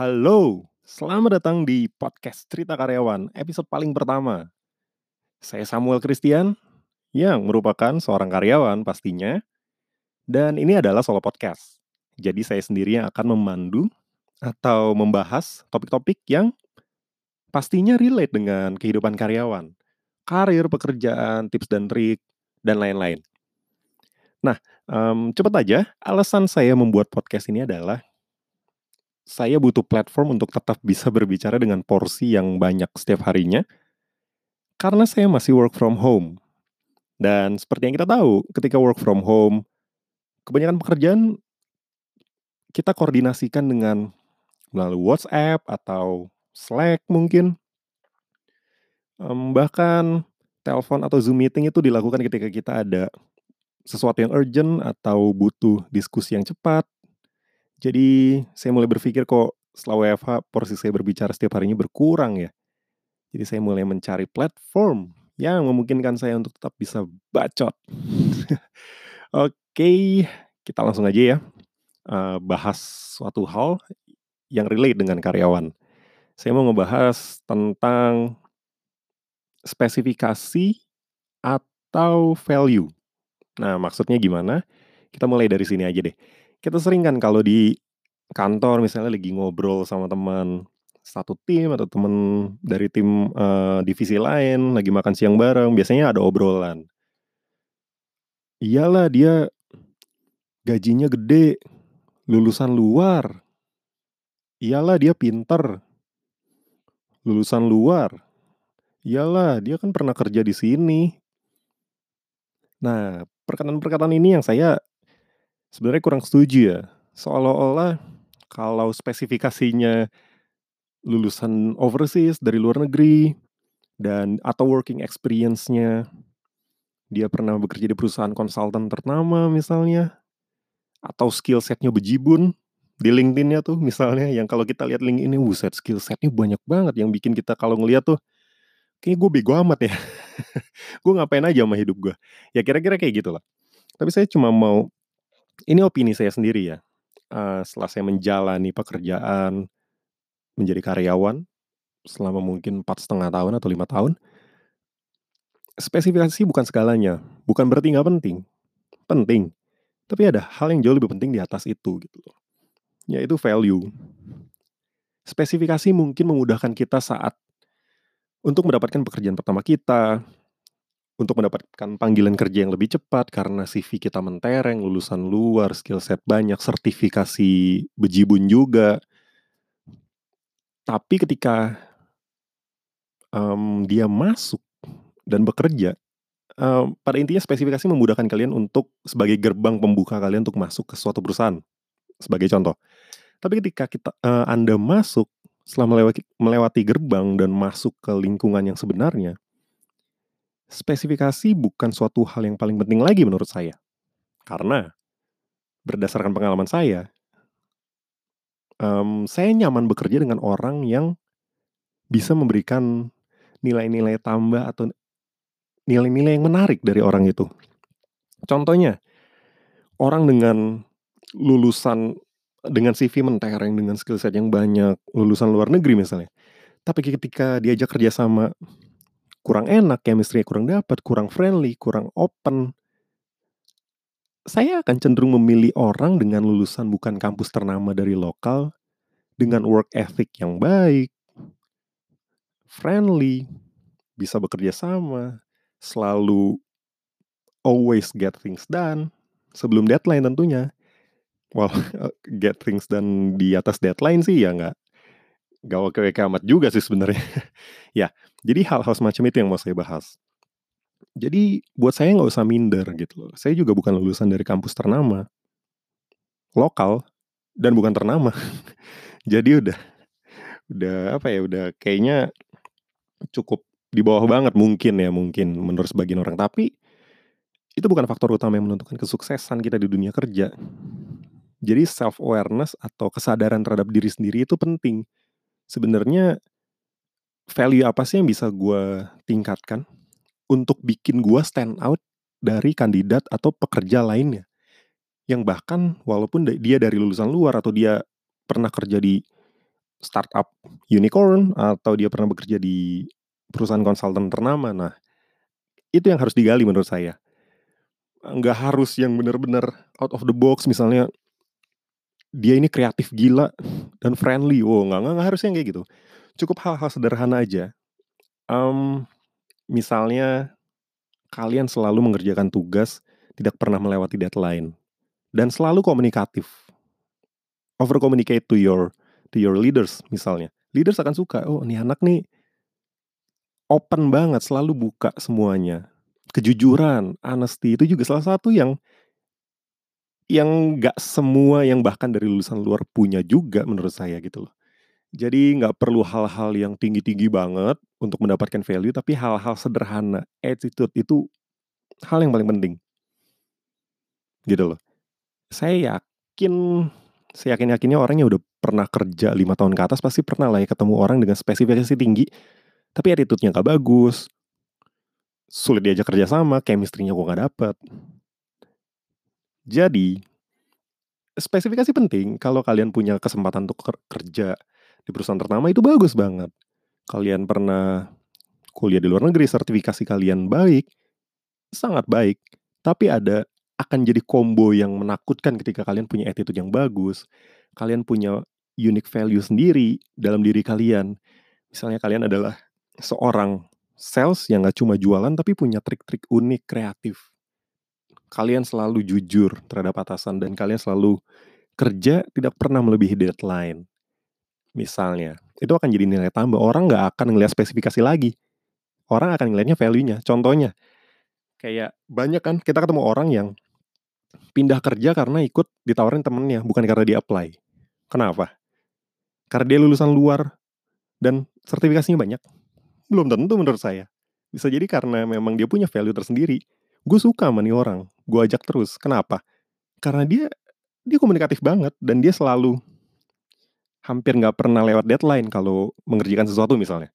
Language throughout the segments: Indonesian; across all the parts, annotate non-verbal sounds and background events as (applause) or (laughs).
Halo, selamat datang di podcast Cerita Karyawan, episode paling pertama. Saya Samuel Christian, yang merupakan seorang karyawan pastinya, dan ini adalah solo podcast. Jadi saya sendiri yang akan memandu atau membahas topik-topik yang pastinya relate dengan kehidupan karyawan, karir, pekerjaan, tips dan trik, dan lain-lain. Nah, um, cepat aja, alasan saya membuat podcast ini adalah saya butuh platform untuk tetap bisa berbicara dengan porsi yang banyak setiap harinya, karena saya masih work from home. Dan seperti yang kita tahu, ketika work from home, kebanyakan pekerjaan kita koordinasikan dengan melalui WhatsApp atau Slack mungkin. Bahkan telepon atau Zoom meeting itu dilakukan ketika kita ada sesuatu yang urgent atau butuh diskusi yang cepat. Jadi saya mulai berpikir kok setelah WFH porsi saya berbicara setiap harinya berkurang ya. Jadi saya mulai mencari platform yang memungkinkan saya untuk tetap bisa bacot. (laughs) Oke, kita langsung aja ya uh, bahas suatu hal yang relate dengan karyawan. Saya mau ngebahas tentang spesifikasi atau value. Nah, maksudnya gimana? Kita mulai dari sini aja deh. Kita sering kan kalau di kantor misalnya lagi ngobrol sama teman satu tim atau teman dari tim uh, divisi lain lagi makan siang bareng, biasanya ada obrolan. Iyalah dia gajinya gede, lulusan luar. Iyalah dia pinter, lulusan luar. Iyalah dia kan pernah kerja di sini. Nah, perkataan-perkataan ini yang saya sebenarnya kurang setuju ya. Seolah-olah kalau spesifikasinya lulusan overseas dari luar negeri dan atau working experience-nya dia pernah bekerja di perusahaan konsultan ternama misalnya atau skill setnya bejibun di LinkedIn-nya tuh misalnya yang kalau kita lihat LinkedIn ini buset skill setnya banyak banget yang bikin kita kalau ngeliat tuh kayak gue bego amat ya. (laughs) Gue ngapain aja sama hidup gue ya kira-kira kayak gitulah. Tapi saya cuma mau ini opini saya sendiri ya uh, setelah saya menjalani pekerjaan menjadi karyawan selama mungkin empat setengah tahun atau lima tahun spesifikasi bukan segalanya bukan berarti nggak penting penting tapi ada hal yang jauh lebih penting di atas itu gitu loh yaitu value. Spesifikasi mungkin memudahkan kita saat untuk mendapatkan pekerjaan pertama kita, untuk mendapatkan panggilan kerja yang lebih cepat karena CV kita mentereng, lulusan luar, skill set banyak, sertifikasi bejibun juga. Tapi ketika um, dia masuk dan bekerja, um, pada intinya spesifikasi memudahkan kalian untuk sebagai gerbang pembuka kalian untuk masuk ke suatu perusahaan. Sebagai contoh. Tapi ketika kita uh, Anda masuk setelah melewati, melewati gerbang dan masuk ke lingkungan yang sebenarnya, spesifikasi bukan suatu hal yang paling penting lagi menurut saya. Karena berdasarkan pengalaman saya, um, saya nyaman bekerja dengan orang yang bisa memberikan nilai-nilai tambah atau nilai-nilai yang menarik dari orang itu. Contohnya, orang dengan lulusan dengan CV mentereng, dengan skill set yang banyak, lulusan luar negeri misalnya. Tapi ketika diajak kerja sama kurang enak, chemistry kurang dapat, kurang friendly, kurang open, saya akan cenderung memilih orang dengan lulusan bukan kampus ternama dari lokal, dengan work ethic yang baik, friendly, bisa bekerja sama, selalu always get things done, sebelum deadline tentunya. Well (laughs) get things dan di atas deadline sih ya nggak oke oke amat juga sih sebenarnya. (laughs) Ya jadi hal-hal semacam itu yang mau saya bahas. Jadi buat saya nggak usah minder gitu loh. Saya juga bukan lulusan dari kampus ternama. Lokal dan bukan ternama. (laughs) Jadi udah udah apa ya udah kayaknya cukup di bawah banget mungkin ya mungkin menurut sebagian orang. Tapi itu bukan faktor utama yang menentukan kesuksesan kita di dunia kerja. Jadi self awareness atau kesadaran terhadap diri sendiri itu penting. Sebenarnya value apa sih yang bisa gue tingkatkan untuk bikin gue stand out dari kandidat atau pekerja lainnya. Yang bahkan walaupun dia dari lulusan luar atau dia pernah kerja di startup unicorn atau dia pernah bekerja di perusahaan konsultan ternama. Nah, itu yang harus digali menurut saya. Nggak harus yang benar-benar out of the box misalnya dia ini kreatif gila dan friendly. Wow, nggak, nggak, nggak harus yang kayak gitu. Cukup hal-hal sederhana aja. Um, misalnya kalian selalu mengerjakan tugas, tidak pernah melewati deadline, dan selalu komunikatif. Over communicate to your to your leaders misalnya. Leaders akan suka, oh ini anak nih open banget, selalu buka semuanya. Kejujuran, honesty itu juga salah satu yang yang nggak semua yang bahkan dari lulusan luar punya juga menurut saya gitu loh. Jadi nggak perlu hal-hal yang tinggi-tinggi banget untuk mendapatkan value, tapi hal-hal sederhana, attitude itu hal yang paling penting. Gitu loh. Saya yakin saya yakin-yakinnya orang yang udah pernah kerja lima tahun ke atas pasti pernah lah ya ketemu orang dengan spesifikasi tinggi, tapi attitude-nya nggak bagus, sulit diajak kerja sama, chemistry-nya kok nggak dapet. Jadi, spesifikasi penting kalau kalian punya kesempatan untuk kerja di perusahaan ternama itu bagus banget. Kalian pernah kuliah di luar negeri, sertifikasi kalian baik, sangat baik. Tapi ada akan jadi combo yang menakutkan ketika kalian punya attitude yang bagus, kalian punya unique value sendiri dalam diri kalian. Misalnya kalian adalah seorang sales yang gak cuma jualan tapi punya trik-trik unik, kreatif. Kalian selalu jujur terhadap atasan dan kalian selalu kerja tidak pernah melebihi deadline. Misalnya, itu akan jadi nilai tambah. Orang gak akan ngeliat spesifikasi lagi. Orang akan ngeliatnya value-nya. Contohnya, kayak banyak kan kita ketemu orang yang pindah kerja karena ikut ditawarin temennya, bukan karena dia apply. Kenapa? Karena dia lulusan luar dan sertifikasinya banyak. Belum tentu menurut saya. Bisa jadi karena memang dia punya value tersendiri. Gue suka sama nih orang, gue ajak terus. Kenapa? Karena dia dia komunikatif banget dan dia selalu hampir nggak pernah lewat deadline kalau mengerjakan sesuatu misalnya.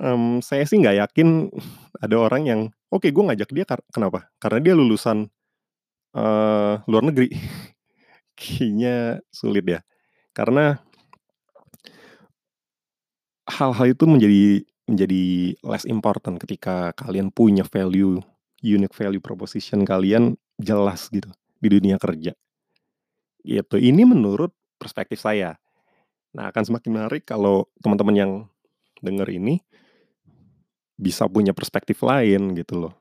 Um, saya sih nggak yakin (laughs) ada orang yang oke okay, gue ngajak dia kar kenapa? Karena dia lulusan uh, luar negeri. (laughs) Kayaknya sulit ya. Karena hal-hal itu menjadi menjadi less important ketika kalian punya value, unique value proposition kalian jelas gitu di dunia kerja. Gitu. Ini menurut perspektif saya. Nah, akan semakin menarik kalau teman-teman yang dengar ini bisa punya perspektif lain gitu loh.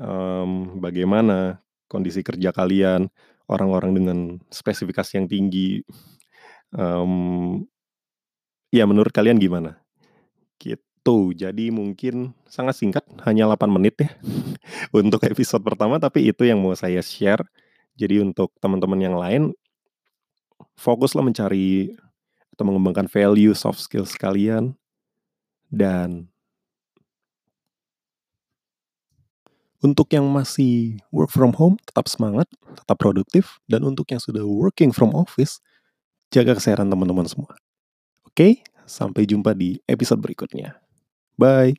Um, bagaimana kondisi kerja kalian, orang-orang dengan spesifikasi yang tinggi. Um, ya menurut kalian gimana? Gitu. Jadi mungkin sangat singkat, hanya 8 menit ya (laughs) untuk episode pertama, tapi itu yang mau saya share. Jadi untuk teman-teman yang lain, fokuslah mencari atau mengembangkan value soft skills kalian dan Untuk yang masih work from home, tetap semangat, tetap produktif, dan untuk yang sudah working from office, jaga kesehatan teman-teman semua. Oke, sampai jumpa di episode berikutnya. Bye.